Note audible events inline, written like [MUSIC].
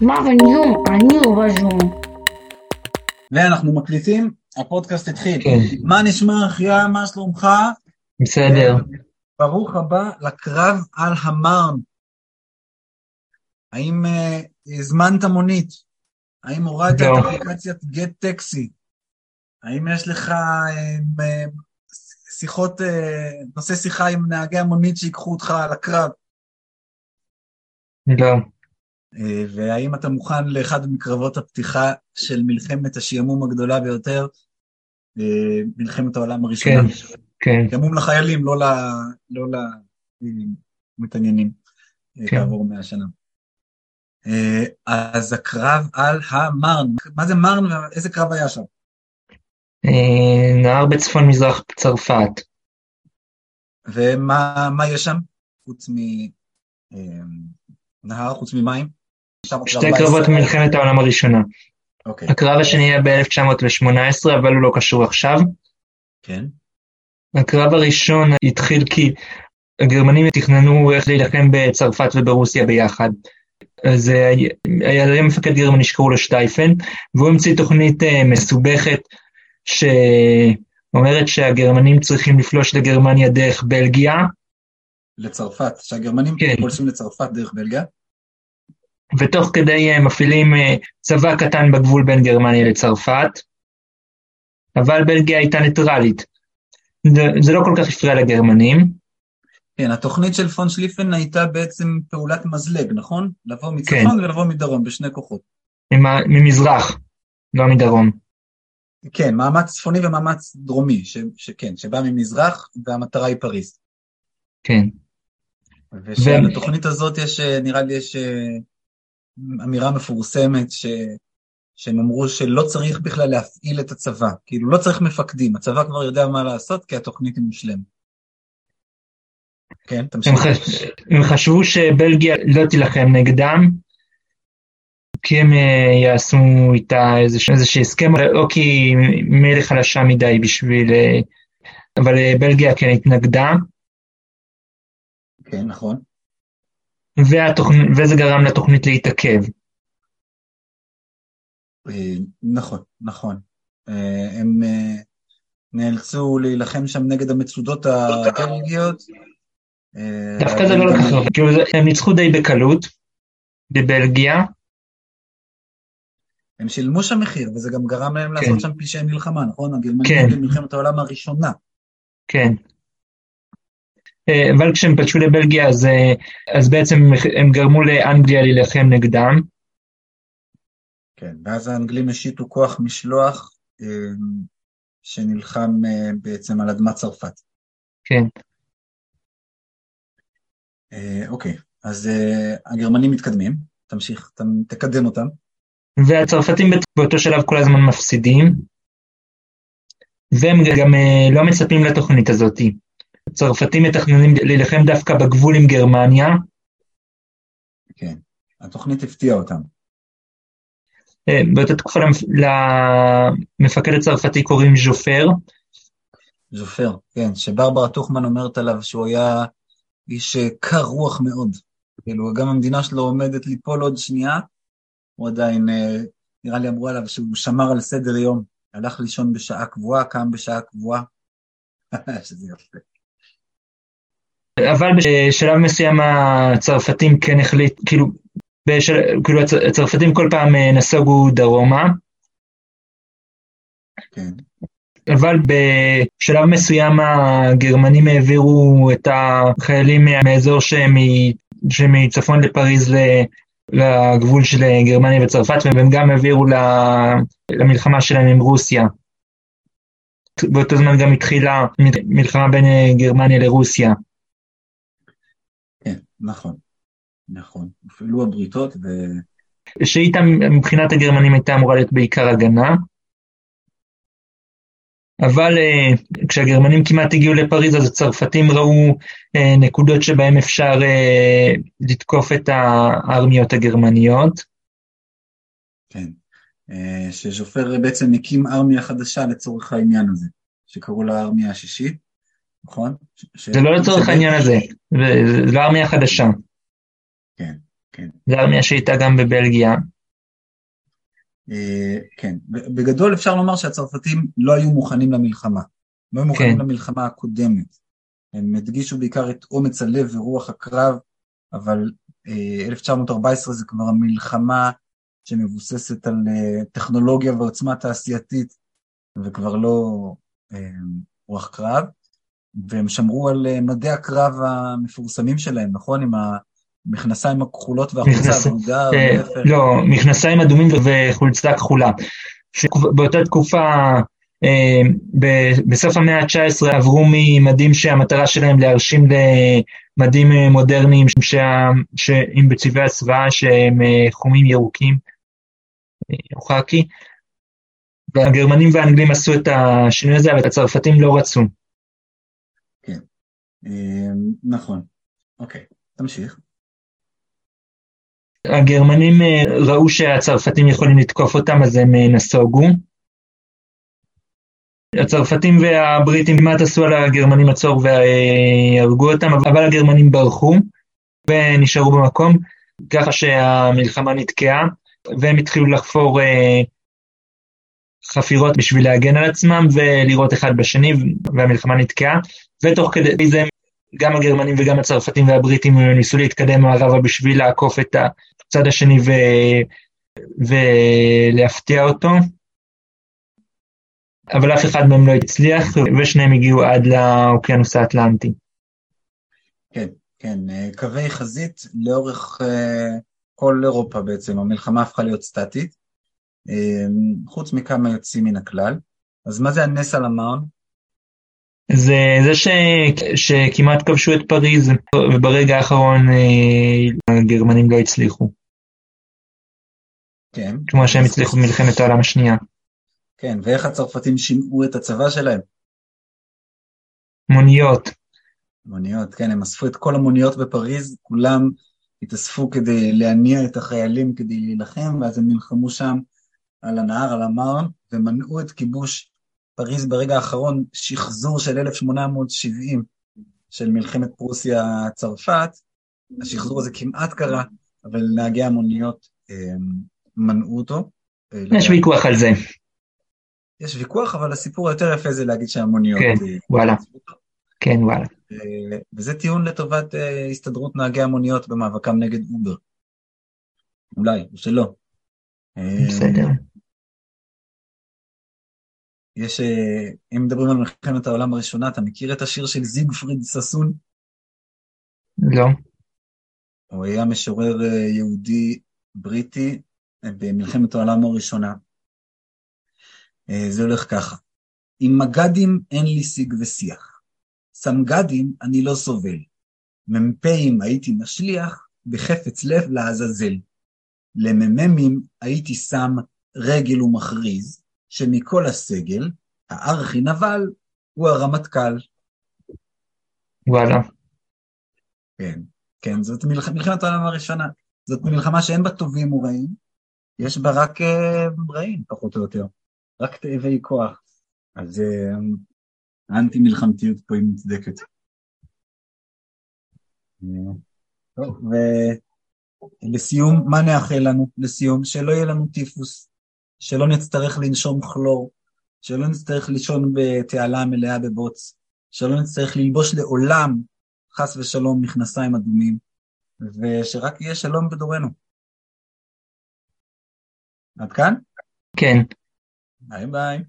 מה בזום? אני לא בזום. ואנחנו מקליטים, הפודקאסט התחיל. כן. מה נשמע אחיה, מה שלומך? בסדר. ברוך הבא לקרב על המרן. האם אה, הזמנת מונית? האם הורדת לא. את אפליקציית גט טקסי? האם יש לך אה, אה, שיחות, נושא שיחה עם נהגי המונית שיקחו אותך לקרב? לא. אה, והאם אתה מוכן לאחד מקרבות הפתיחה של מלחמת השעמום הגדולה ביותר, אה, מלחמת העולם הראשונה? כן. כן. שעמום לחיילים, לא ל- לא למתעניינים, אה, כן. כעבור מאה שנה. אז הקרב על המרן, מה זה מרן ואיזה קרב היה שם? נהר בצפון מזרח צרפת. ומה מה יש שם? חוץ מנהר, חוץ ממים? שתי קרבות מלחמת העולם הראשונה. אוקיי, הקרב השני היה ב-1918, אבל הוא לא קשור עכשיו. כן. הקרב הראשון התחיל כי הגרמנים תכננו איך להילחם בצרפת וברוסיה ביחד. אז היה היה מפקד גרמני שקראו לו שטייפן, והוא המציא תוכנית אה, מסובכת שאומרת שהגרמנים צריכים לפלוש לגרמניה דרך בלגיה, לצרפת, שהגרמנים כן. פולשים לצרפת דרך בלגיה? ותוך כדי אה, מפעילים אה, צבא קטן בגבול בין גרמניה לצרפת, אבל בלגיה הייתה ניטרלית. זה, זה לא כל כך הפריע לגרמנים, כן, התוכנית של פון שליפן הייתה בעצם פעולת מזלג, נכון? לבוא מצפון ולבוא מדרום, בשני כוחות. ממזרח, לא מדרום. כן, מאמץ צפוני ומאמץ דרומי, ש, שכן, שבא ממזרח, והמטרה היא פריז. כן, ושעל התוכנית הזאת יש, אה, נראה לי יש אמירה מפורסמת, ש, שהם אמרו שלא צריך בכלל להפעיל את הצבא, כאילו לא צריך מפקדים, הצבא כבר יודע מה לעשות, כי התוכנית היא מושלמת. כן, תמשיך. הם, חש... הם חשבו שבלגיה לא תילחם נגדם, כי הם אה, יעשו איתה איזשהו איזשהו הסכם, או כי ממילא חלשה מדי בשביל... אה, אבל אה, בלגיה כן התנגדה, כן, נכון. והתוכנ... וזה גרם לתוכנית להתעכב. אה, נכון, נכון. אה, הם אה, נאלצו להילחם שם נגד המצודות הבלגיות. אה, דווקא זה לא לקח הרבה, כאילו הם ניצחו די בקלות בבלגיה, הם שילמו שם מחיר, וזה גם גרם להם לעשות כן. שם פשעי מלחמה, נכון? הגרמנים כן. במלחמת העולם הראשונה. כן. אה, אבל כשהם פלשו לבלגיה אז, אה, אז בעצם הם גרמו לאנגליה להילחם נגדם, כן, ואז האנגלים השיתו כוח משלוח אה, שנלחם בעצם על אדמת צרפת. כן. אוקיי, אז הגרמנים מתקדמים, תמשיך, תקדם אותם. והצרפתים באותו שלב כל הזמן מפסידים, והם גם לא מצפים לתוכנית הזאת. הצרפתים מתכננים להילחם דווקא בגבול עם גרמניה, כן, התוכנית הפתיעה אותם. אה, באותה תקופה למפ- למפקד הצרפתי קוראים ז'ופר, ז'ופר, כן, שברברה טוכמן אומרת עליו שהוא היה איש אה, קר רוח מאוד. כאילו, גם המדינה שלו עומדת ליפול עוד שנייה, הוא עדיין, אה, נראה לי אמרו עליו שהוא שמר על סדר יום, הלך לישון בשעה קבועה, קם בשעה קבועה. [LAUGHS] שזה יפה. אבל בשלב מסוים הצרפתים כן החליט, כאילו, בשל, כאילו הצ- הצרפתים כל פעם אה, נסוגו דרומה, כן, אבל בשלב מסוים הגרמנים העבירו את החיילים מה- מהאזור שמ- שמצפון לפריז לגבול של גרמניה וצרפת, והם גם העבירו למלחמה שלהם עם רוסיה. באותו זמן גם התחילה מלחמה בין אה, גרמניה לרוסיה. נכון, נכון. הופעלו הבריתות, ו... שאיתה מבחינת הגרמנים הייתה אמורה להיות בעיקר הגנה. אבל uh, כשהגרמנים כמעט הגיעו לפריז אז הצרפתים ראו uh, נקודות שבהם אפשר uh, לתקוף את הארמיות הגרמניות. כן. שז'ופר בעצם הקים ארמיה חדשה לצורך העניין הזה, שקראו לה הארמיה השישית, נכון? ש- זה לא לצורך העניין הזה, זה זה לא הארמיה החדשה. כן, כן. זו ארמיה שהייתה גם בבלגיה. אה, כן, בגדול אפשר לומר שהצרפתים לא היו מוכנים למלחמה. לא היו מוכנים כן. למלחמה הקודמת. הם הדגישו בעיקר את אומץ הלב ורוח הקרב, אבל אה, 1914 זה כבר המלחמה שמבוססת על אה, טכנולוגיה ועוצמה תעשייתית, וכבר לא אה, רוח קרב. והם שמרו על אה, מדי הקרב המפורסמים שלהם, נכון? עם המכנסיים הכחולות והחולצה אה, להפך. לא, מכנסיים אדומים וחולצה כחולה. שבאותה תקופה, אה, בסוף המאה ה-19 עברו ממדים שהמטרה שלהם להרשים למדים אה, מודרניים שהם בצבעי הסוואה שהם חומים ירוקים או חאקי. והגרמנים והאנגלים עשו את השינוי הזה, אבל הצרפתים לא רצו. אה, נכון. אוקיי, תמשיך. הגרמנים אה, ראו שהצרפתים יכולים לתקוף אותם, אז הם אה, נסוגו. הצרפתים והבריטים כמעט עשו על הגרמנים מצור והרגו אותם, אבל הגרמנים ברחו ונשארו במקום, ככה שהמלחמה נתקעה, והם התחילו לחפור אה, חפירות בשביל להגן על עצמם ולירות אחד בשני, והמלחמה נתקעה, ותוך כדי זה גם הגרמנים וגם הצרפתים והבריטים ניסו להתקדם מערבה בשביל לעקוף את הצד השני ו... ולהפתיע אותו, אבל אף אחד מהם לא הצליח, ושניהם הגיעו עד לאוקיינוס האטלנטי. כן, כן, אה, קווי חזית לאורך אה, כל אירופה בעצם, המלחמה הפכה להיות סטטית, אה, חוץ מכמה יוצאים מן הכלל. אז מה זה הנס על המעון? זה זה ש... שכמעט כבשו את פריז, וברגע האחרון אה, הגרמנים לא הצליחו, כן. כמו שהם הצליחו במלחמת העולם השנייה. כן, ואיך הצרפתים שימעו את הצבא שלהם? מוניות, מוניות, כן, הם אספו את כל המוניות בפריז, כולם התאספו כדי להניע את החיילים כדי להילחם, ואז הם נלחמו שם על הנהר, על המרן, ומנעו את כיבוש פריז ברגע האחרון, שחזור של 1870 של מלחמת פרוסיה-צרפת. השחזור הזה כמעט קרה, אבל נהגי המוניות אה, מנעו אותו. אה, יש ויכוח על זה, יש ויכוח, אבל הסיפור היותר יפה זה להגיד שהמוניות... כן, אה, וואלה. כן וואלה. אה, וזה טיעון לטובת אה, הסתדרות נהגי המוניות במאבקם נגד אובר. אולי, או שלא. אה, בסדר. יש, אה, אם מדברים על מלחמת העולם הראשונה, אתה מכיר את השיר של זיגפריד ששון? לא, הוא היה משורר אה, יהודי בריטי אה, במלחמת העולם הראשונה. זה הולך ככה: עם מג"דים אין לי שיג ושיח, סמג"דים אני לא סובל, מ"פים הייתי משליח, בחפץ לב לעזאזל. למ"מים הייתי שם רגל ומכריז, שמכל הסגל, הארכי נבל הוא הרמטכ"ל. וואלה. כן, כן, זאת מלח... מלחמת העולם הראשונה. זאת מלחמה שאין בה טובים ורעים, יש בה רק uh, רעים, פחות או יותר. רק תאבי כוח. אז uh, האנטי-מלחמתיות פה היא מוצדקת. טוב, ולסיום, מה נאחל לנו? לסיום, שלא יהיה לנו טיפוס, שלא נצטרך לנשום כלור, שלא נצטרך לישון בתעלה מלאה בבוץ, שלא נצטרך ללבוש לעולם, חס ושלום, מכנסיים אדומים, ושרק יהיה שלום בדורנו. עד כאן? כן. ביי ביי.